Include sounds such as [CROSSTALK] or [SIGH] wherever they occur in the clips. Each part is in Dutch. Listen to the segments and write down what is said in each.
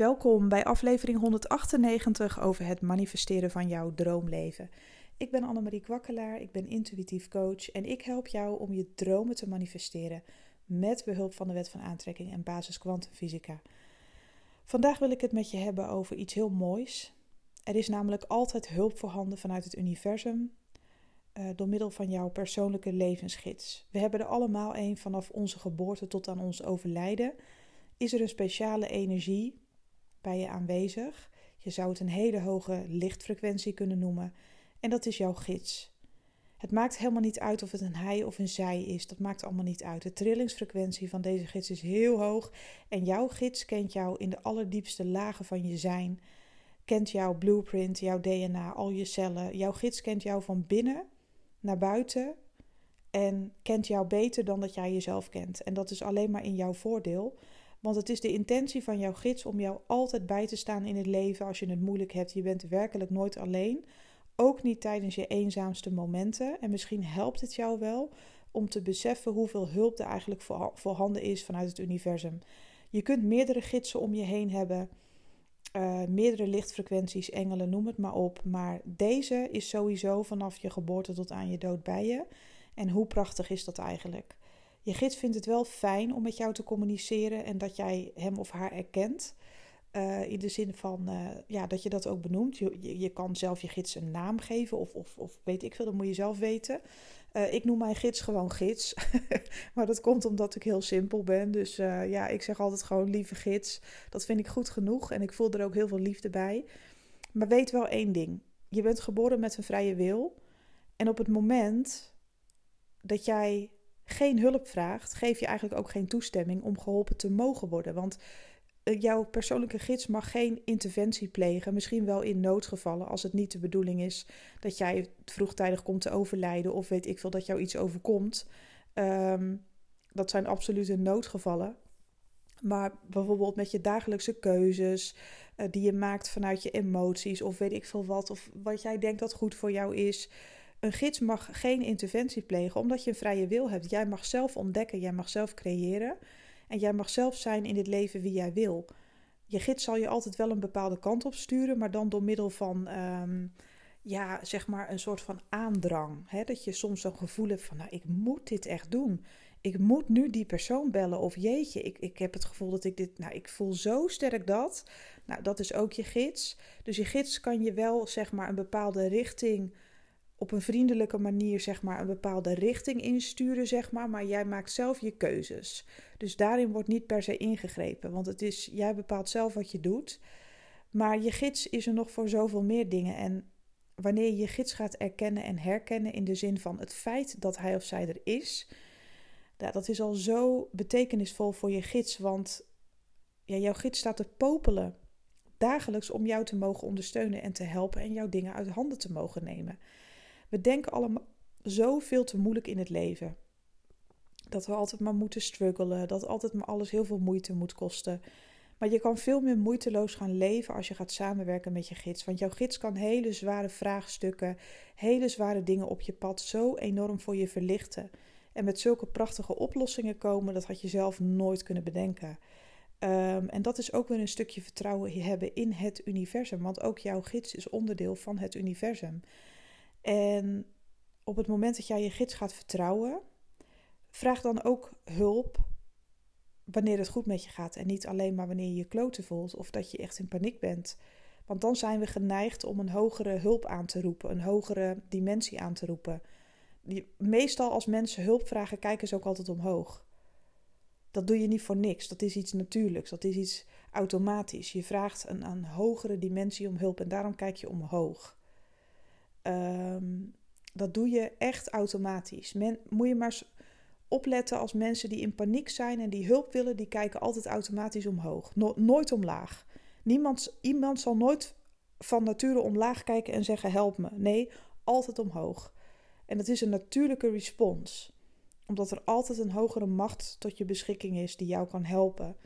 Welkom bij aflevering 198 over het manifesteren van jouw droomleven. Ik ben Annemarie Kwakkelaar, ik ben intuïtief coach en ik help jou om je dromen te manifesteren met behulp van de wet van aantrekking en basis kwantumfysica. Vandaag wil ik het met je hebben over iets heel moois. Er is namelijk altijd hulp voorhanden vanuit het universum uh, door middel van jouw persoonlijke levensgids. We hebben er allemaal een vanaf onze geboorte tot aan ons overlijden. Is er een speciale energie bij je aanwezig. Je zou het een hele hoge lichtfrequentie kunnen noemen. En dat is jouw gids. Het maakt helemaal niet uit of het een hij of een zij is. Dat maakt allemaal niet uit. De trillingsfrequentie van deze gids is heel hoog. En jouw gids kent jou in de allerdiepste lagen van je zijn. Kent jouw blueprint, jouw DNA, al je cellen. Jouw gids kent jou van binnen naar buiten. En kent jou beter dan dat jij jezelf kent. En dat is alleen maar in jouw voordeel. Want het is de intentie van jouw gids om jou altijd bij te staan in het leven als je het moeilijk hebt. Je bent werkelijk nooit alleen. Ook niet tijdens je eenzaamste momenten. En misschien helpt het jou wel om te beseffen hoeveel hulp er eigenlijk voorhanden is vanuit het universum. Je kunt meerdere gidsen om je heen hebben. Uh, meerdere lichtfrequenties, engelen, noem het maar op. Maar deze is sowieso vanaf je geboorte tot aan je dood bij je. En hoe prachtig is dat eigenlijk? Je gids vindt het wel fijn om met jou te communiceren en dat jij hem of haar erkent. Uh, in de zin van uh, ja, dat je dat ook benoemt. Je, je, kan zelf je gids een naam geven of, of, of weet ik veel, dat moet je zelf weten. Uh, ik noem mijn gids gewoon gids. [LAUGHS] maar dat komt omdat ik heel simpel ben. Dus ja, ik zeg altijd gewoon lieve gids. Dat vind ik goed genoeg en ik voel er ook heel veel liefde bij. Maar weet wel één ding. Je bent geboren met een vrije wil. En op het moment dat jij geen hulp vraagt, geef je eigenlijk ook geen toestemming om geholpen te mogen worden. Want eh, jouw persoonlijke gids mag geen interventie plegen, misschien wel in noodgevallen, als het niet de bedoeling is dat jij vroegtijdig komt te overlijden of weet ik veel dat jou iets overkomt. Ehm, dat zijn absolute noodgevallen. Maar bijvoorbeeld met je dagelijkse keuzes uh, die je maakt vanuit je emoties of weet ik veel wat, of wat jij denkt dat goed voor jou is. Een gids mag geen interventie plegen omdat je een vrije wil hebt. Jij mag zelf ontdekken, jij mag zelf creëren en jij mag zelf zijn in dit leven wie jij wil. Je gids zal je altijd wel een bepaalde kant op sturen, maar dan door middel van, ehm, ja, zeg maar een soort van aandrang. Hè? Dat je soms zo'n gevoel hebt van, nou, ik moet dit echt doen. Ik moet nu die persoon bellen of jeetje, ik, ik heb het gevoel dat ik dit, nou, ik voel zo sterk dat. Nou, dat is ook je gids. Dus je gids kan je wel, zeg maar, een bepaalde richting op een vriendelijke manier zeg maar een bepaalde richting insturen zeg maar, maar jij maakt zelf je keuzes. Dus daarin wordt niet per se ingegrepen, want het is jij bepaalt zelf wat je doet. Maar je gids is er nog voor zoveel meer dingen en wanneer je je gids gaat erkennen en herkennen in de zin van het feit dat hij of zij er is, dat is al zo betekenisvol voor je gids, want ja, jouw gids staat te popelen dagelijks om jou te mogen ondersteunen en te helpen en jouw dingen uit handen te mogen nemen. We denken allemaal zoveel te moeilijk in het leven. Dat we altijd maar moeten struggelen, dat altijd maar alles heel veel moeite moet kosten. Maar je kan veel meer moeiteloos gaan leven als je gaat samenwerken met je gids. Want jouw gids kan hele zware vraagstukken, hele zware dingen op je pad zo enorm voor je verlichten. En met zulke prachtige oplossingen komen, dat had je zelf nooit kunnen bedenken. Um, en dat is ook weer een stukje vertrouwen hebben in het universum. Want ook jouw gids is onderdeel van het universum. En op het moment dat jij je gids gaat vertrouwen, vraag dan ook hulp wanneer het goed met je gaat. En niet alleen maar wanneer je je kloten voelt of dat je echt in paniek bent. Want dan zijn we geneigd om een hogere hulp aan te roepen, een hogere dimensie aan te roepen. Meestal als mensen hulp vragen, kijken ze ook altijd omhoog. Dat doe je niet voor niks. Dat is iets natuurlijks. Dat is iets automatisch. Je vraagt een, een hogere dimensie om hulp en daarom kijk je omhoog. Um, dat doe je echt automatisch. Men, moet je maar opletten als mensen die in paniek zijn en die hulp willen, die kijken altijd automatisch omhoog. nooit omlaag. Niemand, iemand zal nooit van nature omlaag kijken en zeggen help me. Nee, altijd omhoog. En dat is een natuurlijke respons. Omdat er altijd een hogere macht tot je beschikking is die jou kan helpen.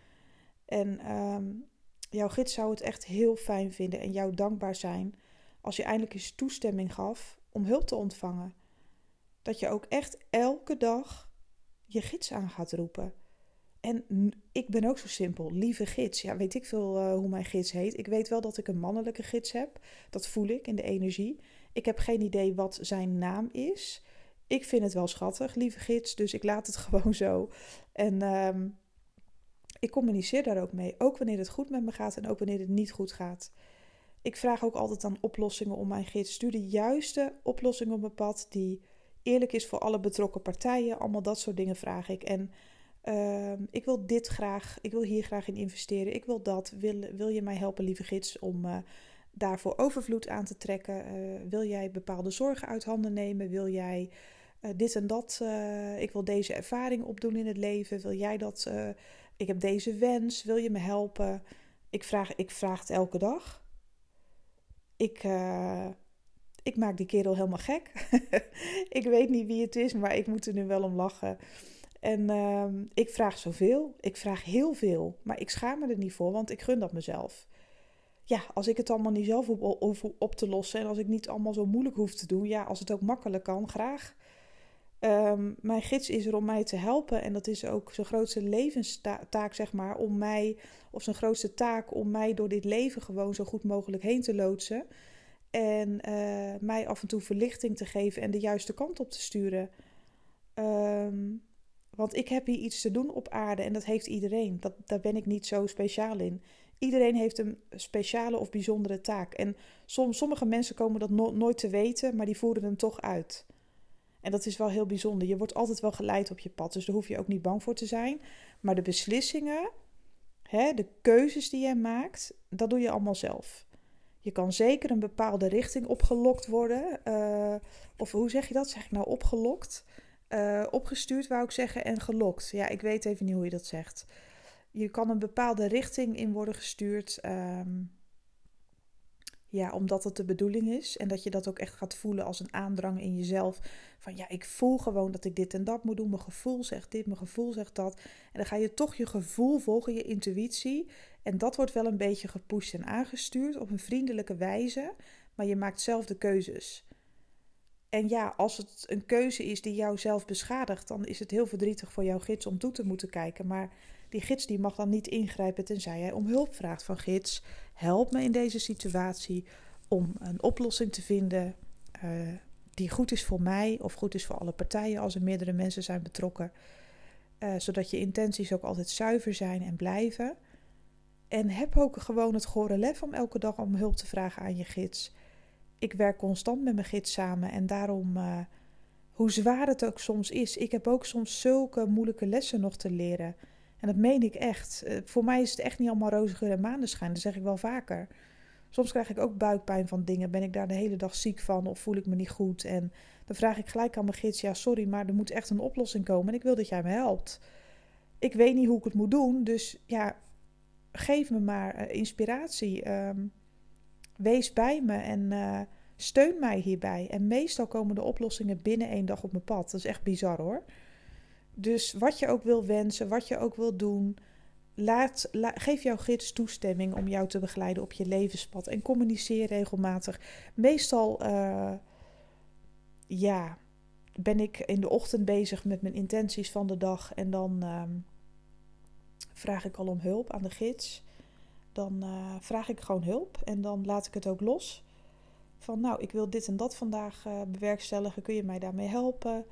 En um, jouw gids zou het echt heel fijn vinden en jou dankbaar zijn als je eindelijk eens toestemming gaf om hulp te ontvangen. Dat je ook echt elke dag je gids aan gaat roepen. en ik ben ook zo simpel. Lieve gids. Ja, weet ik veel uh, hoe mijn gids heet. Ik weet wel dat ik een mannelijke gids heb. Dat voel ik in de energie. Ik heb geen idee wat zijn naam is. Ik vind het wel schattig, lieve gids. Dus ik laat het [LAUGHS] gewoon zo. En ehm, ik communiceer daar ook mee. Ook wanneer het goed met me gaat en ook wanneer het niet goed gaat. Ik vraag ook altijd aan oplossingen om mijn gids. Stuur de juiste oplossing op mijn pad die eerlijk is voor alle betrokken partijen. Allemaal dat soort dingen vraag ik. En Ehm, ik wil dit graag, ik wil hier graag in investeren, ik wil dat. Wil, wil je mij helpen, lieve gids, om uh, daarvoor overvloed aan te trekken? Uh, wil jij bepaalde zorgen uit handen nemen? Wil jij uh, dit en dat? ik wil deze ervaring opdoen in het leven. Wil jij dat? ik heb deze wens. Wil je me helpen? Ik vraag, ik vraag het elke dag. Ik, ik maak die kerel helemaal gek. [LAUGHS] ik weet niet wie het is, maar ik moet er nu wel om lachen. En ehm, ik vraag zoveel. Ik vraag heel veel. Maar ik schaam me er niet voor, want ik gun dat mezelf. Ja, als ik het allemaal niet zelf hoef op, te lossen en als ik niet allemaal zo moeilijk hoef te doen, ja, als het ook makkelijk kan, graag. Ehm, mijn gids is er om mij te helpen en dat is ook zijn grootste levenstaak, zeg maar, om mij, of zijn grootste taak om mij door dit leven gewoon zo goed mogelijk heen te loodsen. En uh, mij af en toe verlichting te geven en de juiste kant op te sturen. Um, want ik heb hier iets te doen op aarde en dat heeft iedereen. Dat, daar ben ik niet zo speciaal in. Iedereen heeft een speciale of bijzondere taak. En soms, sommige mensen komen dat nooit te weten, maar die voeren hem toch uit. En dat is wel heel bijzonder. Je wordt altijd wel geleid op je pad, dus daar hoef je ook niet bang voor te zijn. Maar de beslissingen, hè, de keuzes die jij maakt, dat doe je allemaal zelf. Je kan zeker een bepaalde richting opgelokt worden. Uh, of hoe zeg je dat? Zeg ik nou opgelokt? uh, opgestuurd, wou ik zeggen, en gelokt. Ja, ik weet even niet hoe je dat zegt. Je kan een bepaalde richting in worden gestuurd. Um, ja, omdat het de bedoeling is. En dat je dat ook echt gaat voelen als een aandrang in jezelf. Van ja, ik voel gewoon dat ik dit en dat moet doen. Mijn gevoel zegt dit, mijn gevoel zegt dat. En dan ga je toch je gevoel volgen, je intuïtie. En dat wordt wel een beetje gepusht en aangestuurd op een vriendelijke wijze. Maar je maakt zelf de keuzes. En ja, als het een keuze is die jou zelf beschadigt, dan is het heel verdrietig voor jouw gids om toe te moeten kijken. Maar die gids die mag dan niet ingrijpen tenzij jij om hulp vraagt van gids. Help me in deze situatie om een oplossing te vinden uh, die goed is voor mij of goed is voor alle partijen als er meerdere mensen zijn betrokken. Uh, zodat je intenties ook altijd zuiver zijn en blijven. En heb ook gewoon het gore lef om elke dag om hulp te vragen aan je gids ik werk constant met mijn gids samen. En daarom, uh, hoe zwaar het ook soms is, ik heb ook soms zulke moeilijke lessen nog te leren. En dat meen ik echt. Uh, voor mij is het echt niet allemaal roze geur en maneschijn. Dat zeg ik wel vaker. Soms krijg ik ook buikpijn van dingen. Ben ik daar de hele dag ziek van of voel ik me niet goed? En dan vraag ik gelijk aan mijn gids: Ja, sorry, maar er moet echt een oplossing komen. En ik wil dat jij me helpt. Ik weet niet hoe ik het moet doen. Dus ja, geef me maar uh, inspiratie. Um, Wees bij me en uh, steun mij hierbij. En meestal komen de oplossingen binnen één dag op mijn pad. Dat is echt bizar hoor. Dus wat je ook wil wensen, wat je ook wil doen, laat, geef jouw gids toestemming om jou te begeleiden op je levenspad. En communiceer regelmatig. Meestal, uh, ja, ben ik in de ochtend bezig met mijn intenties van de dag. En dan uh, vraag ik al om hulp aan de gids dan uh, vraag ik gewoon hulp en dan laat ik het ook los. Van nou, ik wil dit en dat vandaag uh, bewerkstelligen, kun je mij daarmee helpen?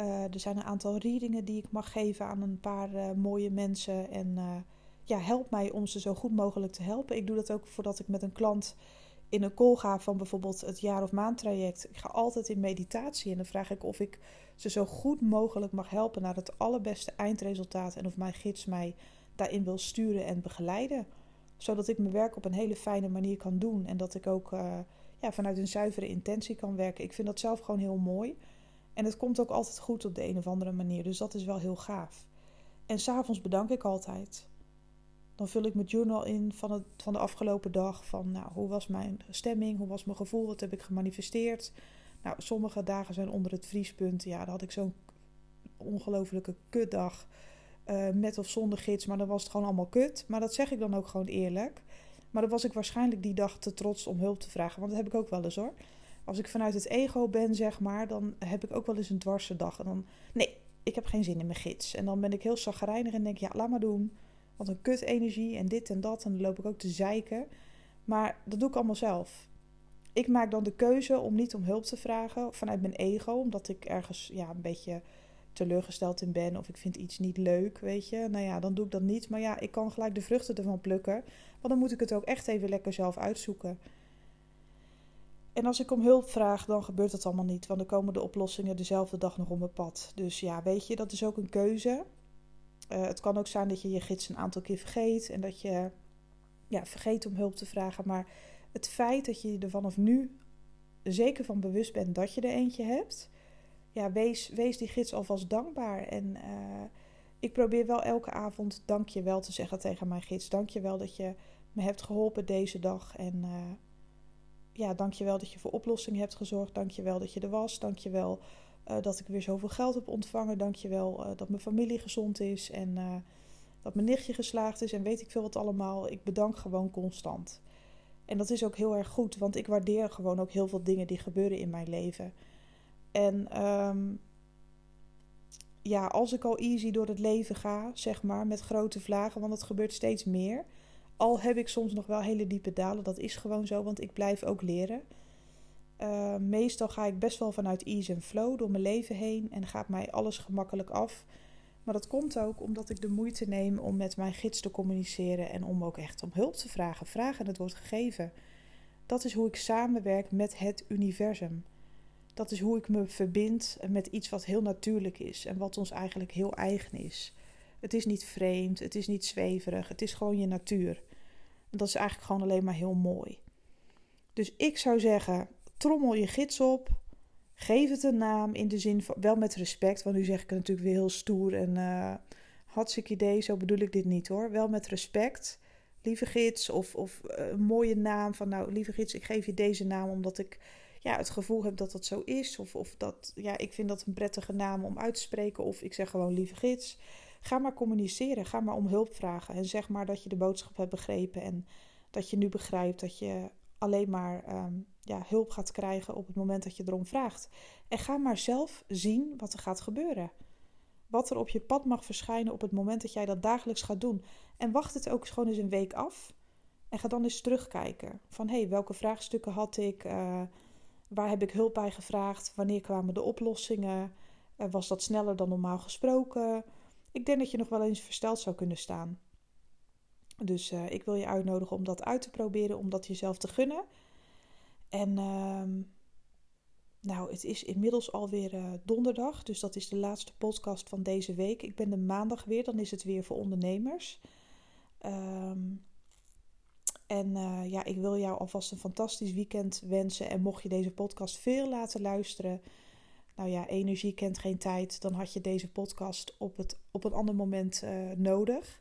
Uh, er zijn een aantal readingen die ik mag geven aan een paar mooie mensen. En ja, help mij om ze zo goed mogelijk te helpen. Ik doe dat ook voordat ik met een klant in een call ga van bijvoorbeeld het jaar- of maandtraject. Ik ga altijd in meditatie en dan vraag ik of ik ze zo goed mogelijk mag helpen naar het allerbeste eindresultaat. En of mijn gids mij daarin wil sturen en begeleiden zodat ik mijn werk op een hele fijne manier kan doen. En dat ik ook ja, vanuit een zuivere intentie kan werken. Ik vind dat zelf gewoon heel mooi. En het komt ook altijd goed op de een of andere manier. Dus dat is wel heel gaaf. En s'avonds bedank ik altijd. Dan vul ik mijn journal in van, het, van de afgelopen dag. Van nou, hoe was mijn stemming? Hoe was mijn gevoel? Wat heb ik gemanifesteerd? Nou, sommige dagen zijn onder het vriespunt. Ja, dan had ik zo'n ongelofelijke kutdag. Uh, met of zonder gids, maar dan was het gewoon allemaal kut. Maar dat zeg ik dan ook gewoon eerlijk. Maar dan was ik waarschijnlijk die dag te trots om hulp te vragen. Want dat heb ik ook wel eens hoor. Als ik vanuit het ego ben, zeg maar, dan heb ik ook wel eens een dwarse dag. En dan, nee, ik heb geen zin in mijn gids. En dan ben ik heel zagrijnig en denk, ja, laat maar doen. Wat een kut energie en dit en dat. En dan loop ik ook te zeiken. Maar dat doe ik allemaal zelf. Ik maak dan de keuze om niet om hulp te vragen vanuit mijn ego. Omdat ik ergens ja, een beetje teleurgesteld in ben. Of ik vind iets niet leuk, weet je. Nou ja, dan doe ik dat niet. Maar ja, ik kan gelijk de vruchten ervan plukken. Want dan moet ik het ook echt even lekker zelf uitzoeken. En als ik om hulp vraag, dan gebeurt dat allemaal niet. Want dan komen de oplossingen dezelfde dag nog op mijn pad. Dus ja, weet je, dat is ook een keuze. Uh, het kan ook zijn dat je je gids een aantal keer vergeet. En dat je ja, vergeet om hulp te vragen. Maar het feit dat je er vanaf nu zeker van bewust bent dat je er eentje hebt. Ja, wees, wees die gids alvast dankbaar. En uh, ik probeer wel elke avond dank je wel te zeggen tegen mijn gids. Dank je wel dat je me hebt geholpen deze dag. En uh, ja, dank je wel dat je voor oplossing hebt gezorgd. Dank je wel dat je er was. Dank je wel uh, dat ik weer zoveel geld heb ontvangen. Dank je wel dat mijn familie gezond is. En dat mijn nichtje geslaagd is. En weet ik veel wat allemaal. Ik bedank gewoon constant. En dat is ook heel erg goed, want ik waardeer gewoon ook heel veel dingen die gebeuren in mijn leven. En um, ja, als ik al easy door het leven ga, zeg maar, met grote vlagen, want het gebeurt steeds meer. Al heb ik soms nog wel hele diepe dalen, dat is gewoon zo, want ik blijf ook leren. Uh, meestal ga ik best wel vanuit ease en flow door mijn leven heen en gaat mij alles gemakkelijk af. Maar dat komt ook omdat ik de moeite neem om met mijn gids te communiceren en om ook echt om hulp te vragen. Vragen en het wordt gegeven. Dat is hoe ik samenwerk met het universum. Dat is hoe ik me verbind met iets wat heel natuurlijk is en wat ons eigenlijk heel eigen is. Het is niet vreemd, het is niet zweverig, het is gewoon je natuur. Dat is eigenlijk gewoon alleen maar heel mooi. Dus ik zou zeggen, trommel je gids op, Geef het een naam in de zin van wel met respect, want nu zeg ik het natuurlijk weer heel stoer en uh, hartstikke idee, zo bedoel ik dit niet hoor. Wel met respect, lieve gids, of, of uh, een mooie naam van nou, lieve gids, ik geef je deze naam omdat ik ja, het gevoel heb dat dat zo is, of, of dat ja, ik vind dat een prettige naam om uit te spreken, of ik zeg gewoon lieve gids. Ga maar communiceren, ga maar om hulp vragen en zeg maar dat je de boodschap hebt begrepen en dat je nu begrijpt dat je alleen maar um, ja, hulp gaat krijgen op het moment dat je erom vraagt. En ga maar zelf zien wat er gaat gebeuren. Wat er op je pad mag verschijnen op het moment dat jij dat dagelijks gaat doen. En wacht het ook gewoon eens een week af. En ga dan eens terugkijken. Van hé, hey, welke vraagstukken had ik? Uh, waar heb ik hulp bij gevraagd? Wanneer kwamen de oplossingen? Uh, was dat sneller dan normaal gesproken? Ik denk dat je nog wel eens versteld zou kunnen staan. Dus uh, ik wil je uitnodigen om dat uit te proberen, om dat jezelf te gunnen. En uh, nou, het is inmiddels alweer uh, donderdag, dus dat is de laatste podcast van deze week. Ik ben de maandag weer, dan is het weer voor ondernemers. Um, en uh, ja, ik wil jou alvast een fantastisch weekend wensen. En mocht je deze podcast veel laten luisteren, nou ja, energie kent geen tijd, dan had je deze podcast op, het, op een ander moment uh, nodig.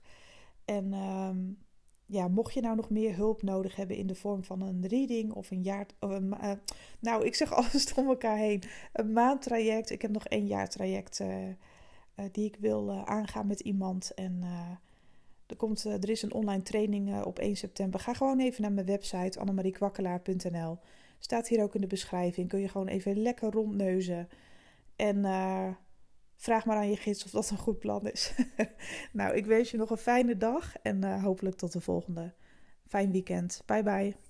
En um, ja, mocht je nou nog meer hulp nodig hebben in de vorm van een reading of een jaar. Of een, uh, nou, ik zeg [LAUGHS] alles om elkaar heen. Een maandtraject. Ik heb nog één jaartraject uh, die ik wil aangaan met iemand. En er, komt, er is een online training op 1 september. Ga gewoon even naar mijn website annemariekwakkelaar.nl. Staat hier ook in de beschrijving. Kun je gewoon even lekker rondneuzen. En vraag maar aan je gids of dat een goed plan is. [LAUGHS] nou, ik wens je nog een fijne dag en uh, hopelijk tot de volgende. Fijn weekend. Bye bye.